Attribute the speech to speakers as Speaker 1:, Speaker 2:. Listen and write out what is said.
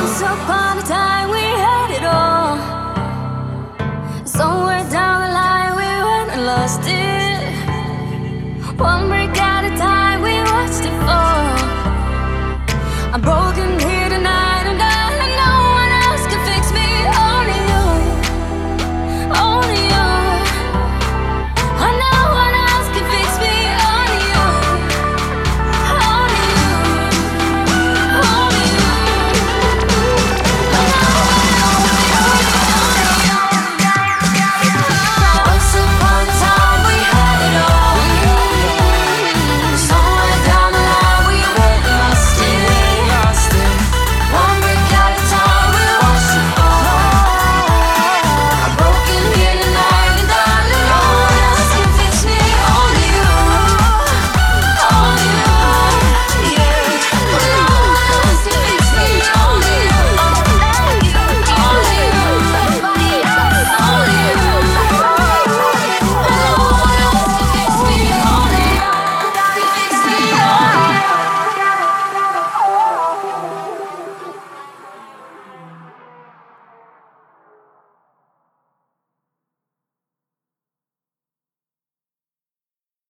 Speaker 1: Once upon a time.